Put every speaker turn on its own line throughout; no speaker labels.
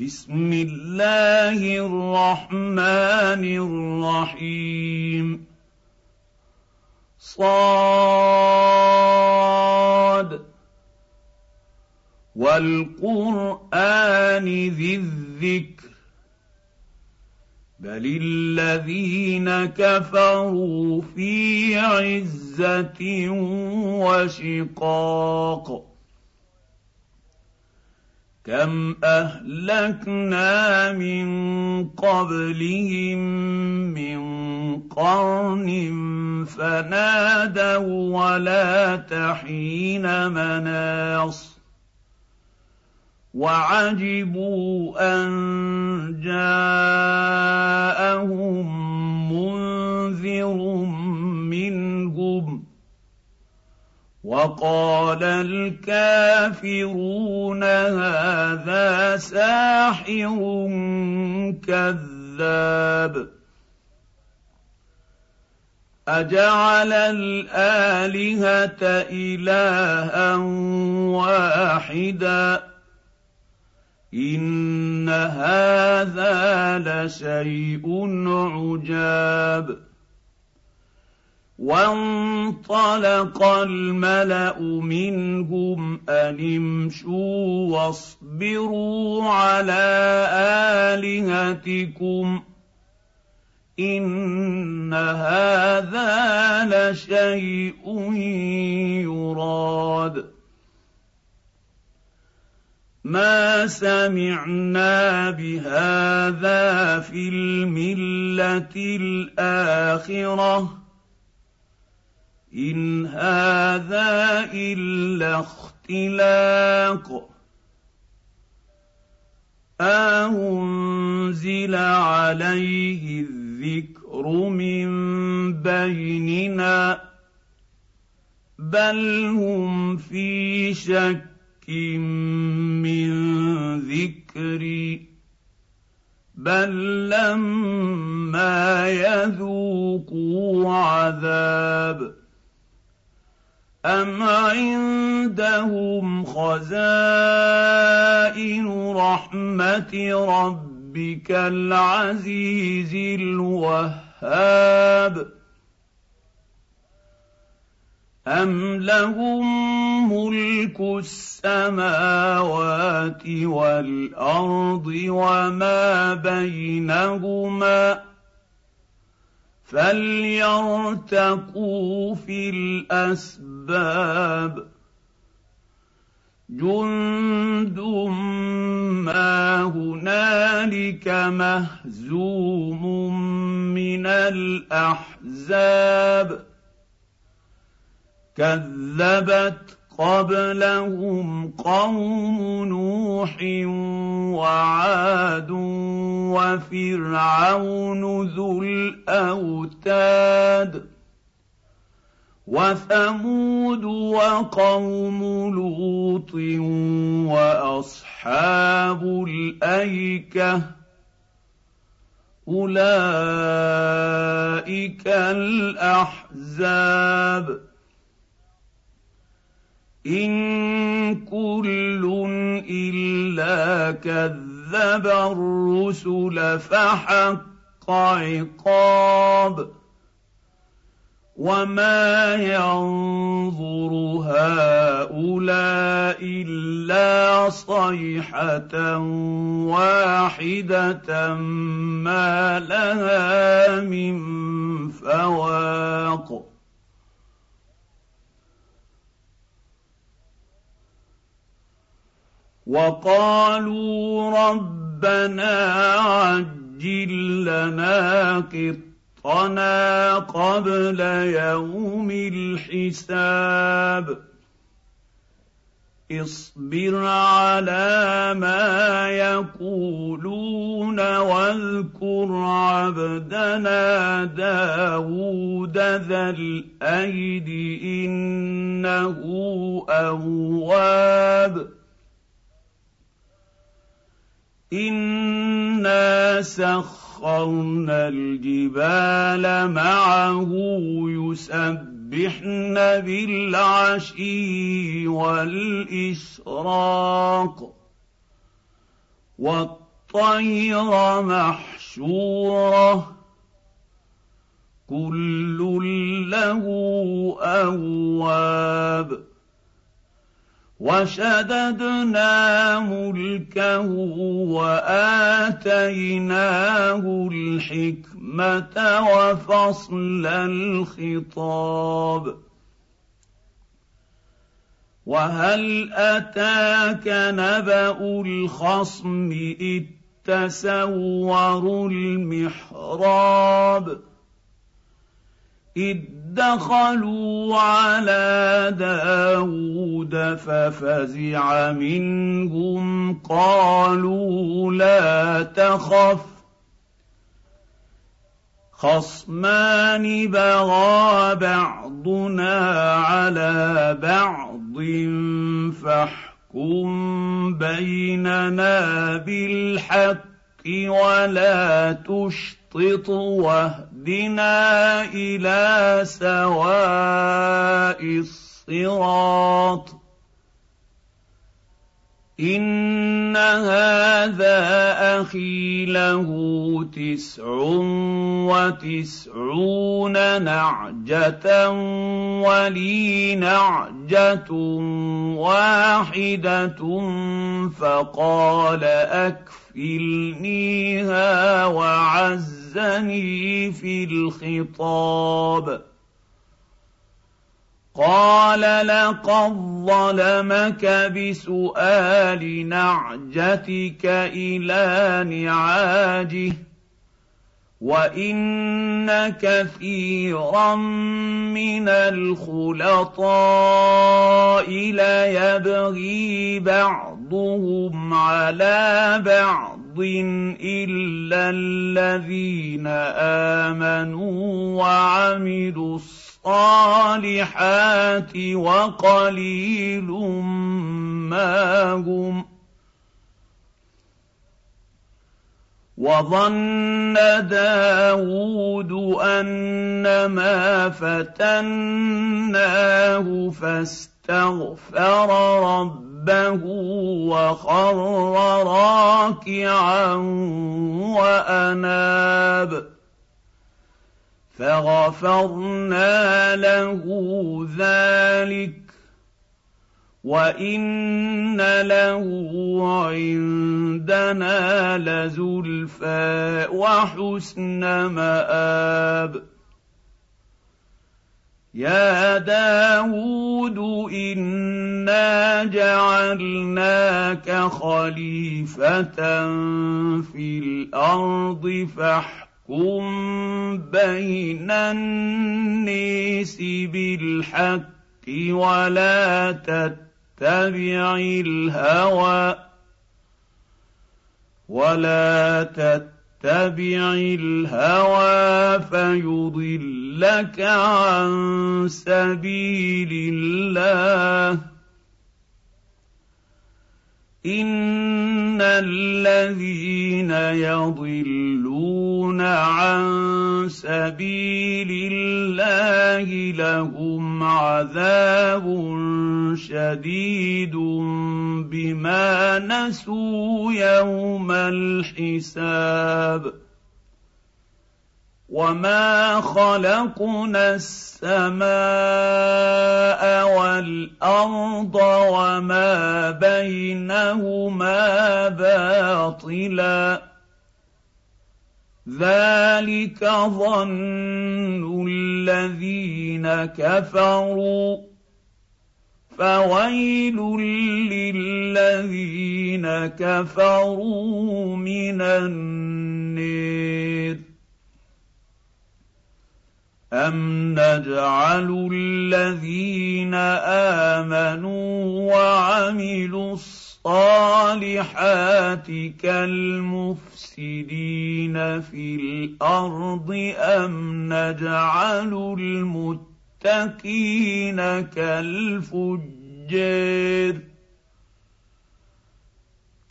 بسم الله الرحمن الرحيم. صاد. والقرآن ذي الذكر. بل الذين كفروا في عزة وشقاق. كم اهلكنا من قبلهم من قرن فنادوا ولا تحين مناص وعجبوا ان جاءهم منذر منهم وقال الكافرون هذا ساحر كذاب. أجعل الآلهة إلها واحدا. إن هذا لشيء عجاب. وانطلق الملأ منهم أن امشوا واصبروا على آلهتكم إن هذا لشيء يراد. ما سمعنا بهذا في الملة الآخرة ان هذا الا اختلاق انزل عليه الذكر من بيننا بل هم في شك من ذكري بل لما يذوقوا عذاب أم عندهم خزائن رحمة ربك العزيز الوهاب أم لهم ملك السماوات والأرض وما بينهما ۖ فليرتقوا في الأسباب. جند ما هنالك مهزوم من الأحزاب. كذبت قبلهم قوم نوح وعاد وفرعون ذو الاوتاد وثمود وقوم لوط واصحاب الايكه اولئك الاحزاب ان كل الا كذب الرسل فحق عقاب وما ينظر هؤلاء الا صيحه واحدة ما لها من فواق وقالوا ربنا عجل لنا قطنا قبل يوم الحساب. اصبر على ما يقولون واذكر عبدنا داود ذا الأيد إنه أواب. انا سخرنا الجبال معه يسبحن بالعشي والاشراق والطير محشوره كل له اواب وشددنا ملكه وآتيناه الحكمة وفصل الخطاب. وهل أتاك نبأ الخصم إذ تسوروا المحراب؟ إذ دخلوا على داود ففزع منهم قالوا لا تخف خصمان بغى بعضنا على بعض فاحكم بيننا بالحق ولا تشطط واهدنا إلى سواء الصراط ان هذا أخي له تسع وتسعون نعجه ولي نعجه واحدة فقال اكفلنيها وعزني في الخطاب قال لقد ظلمك بسؤال نعجتك إلى نعاجه وان كثيرا من الخلطاء ليبغي بعضهم على بعض الا الذين امنوا وعملوا الصالحات وقليل ما هم وظن داود أنما فتناه فاستغفر ربه وخر راكعا وأناب فغفرنا له ذلك وإن له عندنا لزلفى وحسن مآب يا داود انا جعلناك خليفه في الأرض فاحكم احكم بين النيس بالحق ولا تتبع الهوى ولا تتبع الهوى فيضلك عن سبيل الله. إن الذين يضلون عن سبيل الله لهم عذاب شديد بما نسوا يوم الحساب. وما خلقنا السماء والارض وما بينهما باطلا ذلك ظن الذين كفروا فويل للذين كفروا من النير أَمْ نَجْعَلُ الَّذِينَ آمَنُوا وَعَمِلُوا الصَّالِحَاتِ كَالْمُفْسِدِينَ فِي الْأَرْضِ أَمْ نَجْعَلُ الْمُتَّقِينَ كَالْفُجَّارِ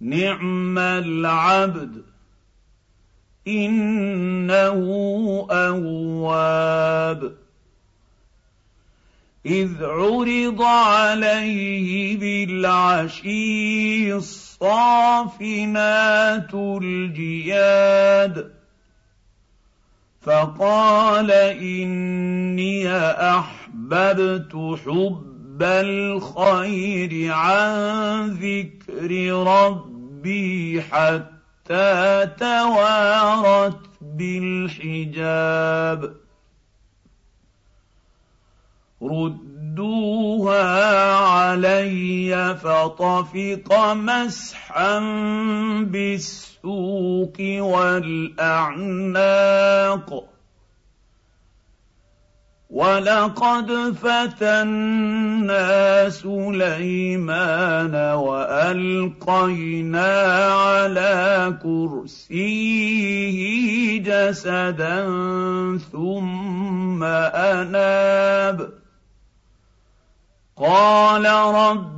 نعم العبد إنه أواب. إذ عرض عليه بالعشي الصافنات الجياد. فقال إني أحببت حب الخير عن ذكر ربي حتى توارت بالحجاب ردوها علي فطفق مسحا بالسوق والاعناق ولقد فتنا سليمان والقينا على كرسيه جسدا ثم اناب قال رب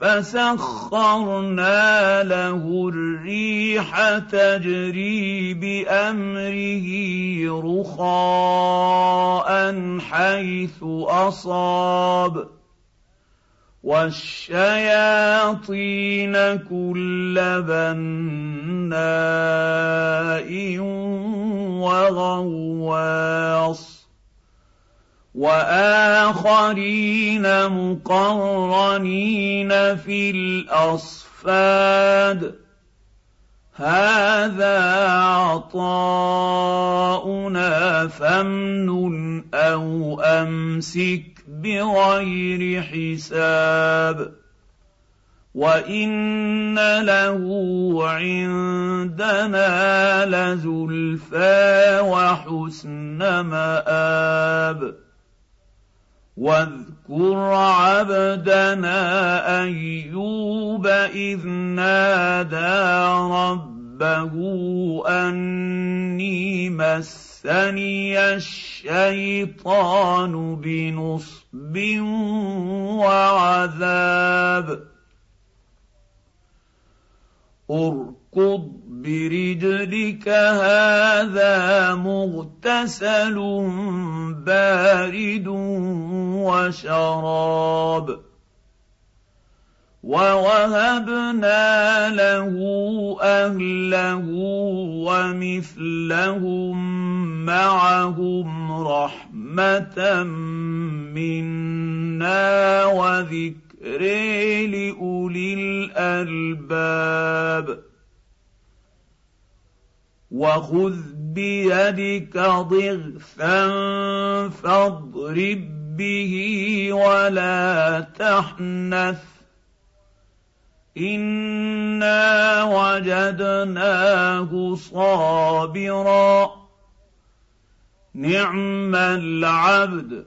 فسخرنا له الريح تجري بأمره رخاء حيث أصاب. والشياطين كل بناء وغواص. وآخرين مقرنين في الأصفاد. هذا عطاؤنا فامنن أو أمسك بغير حساب. وإن له عندنا لزلفى وحسن مآب. واذكر عبدنا أيوب إذ نادى ربه أني مسني الشيطان بنصب وعذاب. اركض برجلك هذا مغتسل بارد وشراب ووهبنا له اهله ومثلهم معهم رحمه منا وذكر لاولي الالباب وخذ بيدك ضغثا فاضرب به ولا تحنث. إنا وجدناه صابرا. نعم العبد.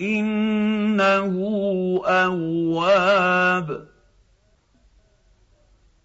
إنه أواب.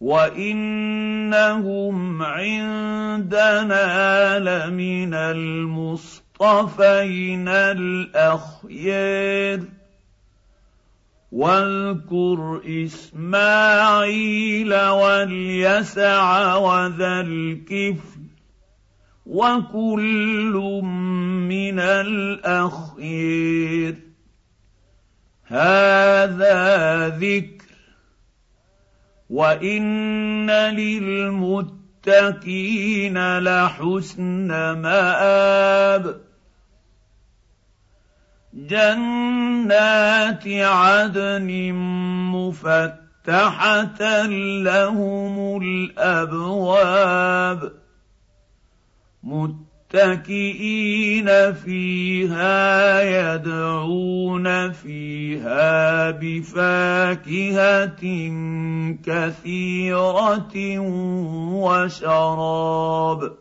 وانهم عندنا لمن المصطفين الاخيار واذكر اسماعيل واليسع وذا الكفل وكل من الاخير هذا ذكر وان للمتقين لحسن مآب جنات عدن مفتحه لهم الابواب متكئين فيها يدعون فيها بفاكهة كثيرة وشراب.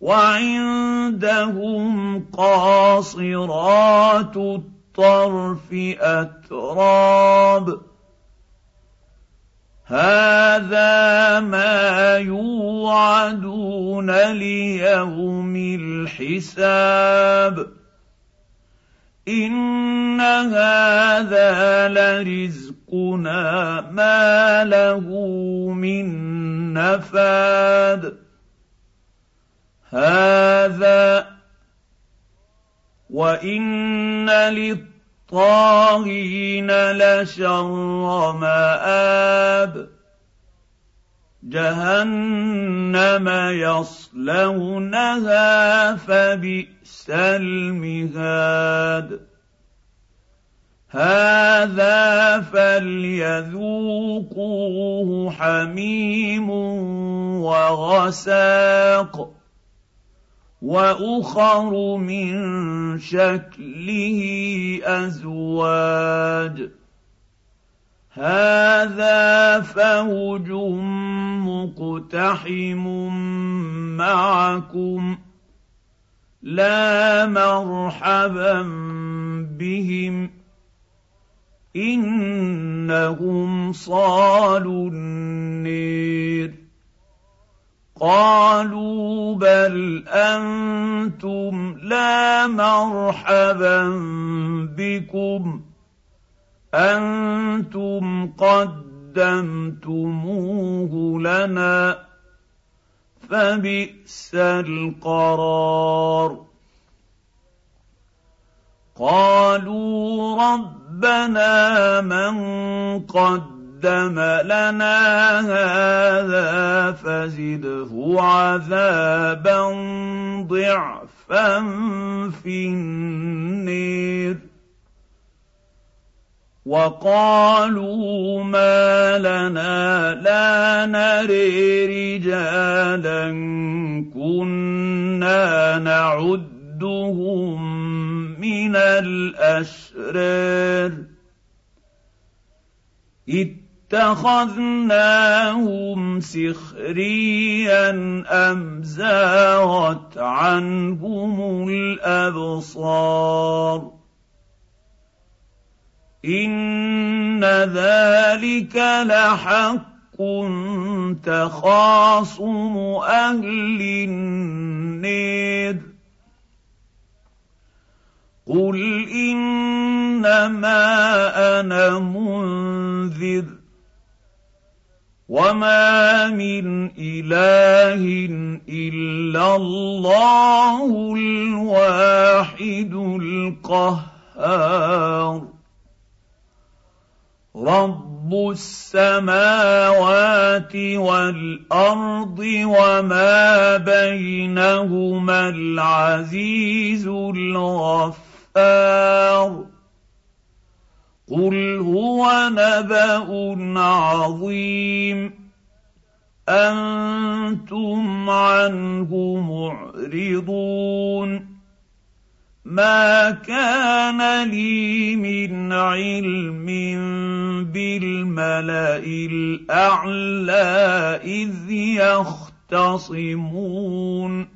وعندهم قاصرات الطرف أتراب. هذا ما يوعدون ليوم الحساب. إن هذا لرزقنا ما له من نفاد. هذا وإن للطاغين لشر مآب. جهنم يصلونها فبئس المهاد. هذا فليذوقوه حميم وغساق. وأخر من شكله أزواج. هذا فوج مقتحم معكم لا مرحبا بهم إنهم صالوا النير. قالوا بل أنتم لا مرحبا بكم. أنتم قدمتموه لنا فبئس القرار. قالوا ربنا من قد قدم لنا هذا فزده عذابا ضعفا في النير. وقالوا ما لنا لا نري رجالا كنا نعدهم من الأشرار. اتخذناهم سخريا أم زاغت عنهم الأبصار إن ذلك لحق تخاصم أهل النير قل إنما أنا منذر وما من اله الا الله الواحد القهار رب السماوات والارض وما بينهما العزيز الغفار قل هو نبا عظيم أنتم عنه معرضون ما كان لي من علم بالملا الاعلى اذ يختصمون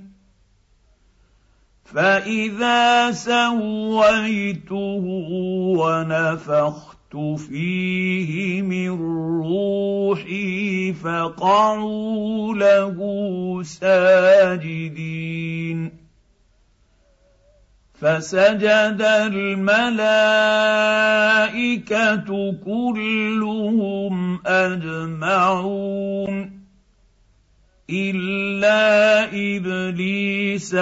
فاذا سويته ونفخت فيه من روحي فقعوا له ساجدين فسجد الملائكه كلهم اجمعون الا ابليس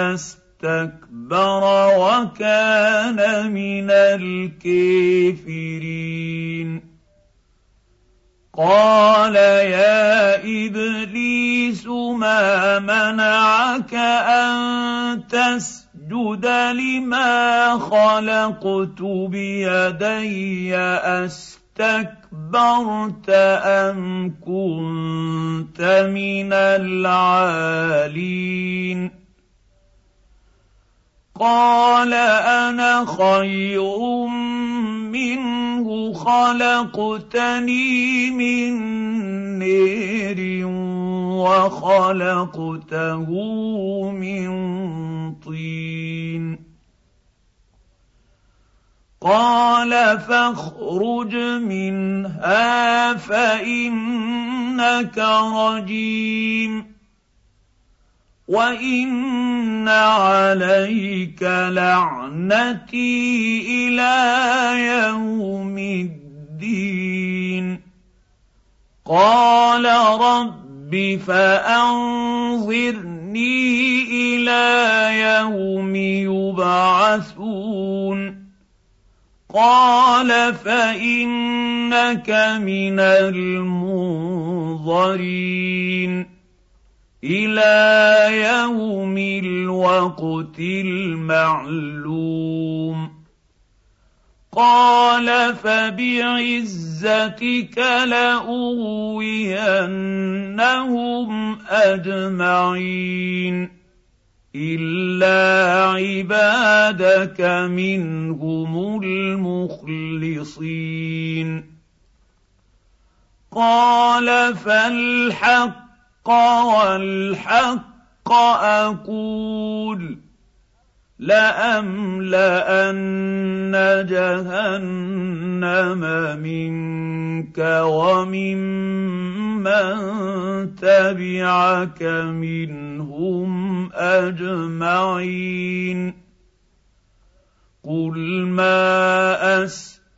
استكبر وكان من الكافرين. قال يا إبليس ما منعك أن تسجد لما خلقت بيدي؟ أستكبرت أم كنت من العالين؟ قال أنا خير منه خلقتني من نير وخلقته من طين. قال فاخرج منها فإنك رجيم. وان عليك لعنتي إلى يوم الدين قال رب فانظرني إلى يوم يبعثون قال فانك من المنظرين إلى يوم الوقت المعلوم. قال فبعزتك لأغوينهم أجمعين إلا عبادك منهم المخلصين. قال فالحق والحق أقول لأملأن جهنم منك وممن تبعك منهم أجمعين قل ما أس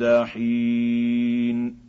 الدحين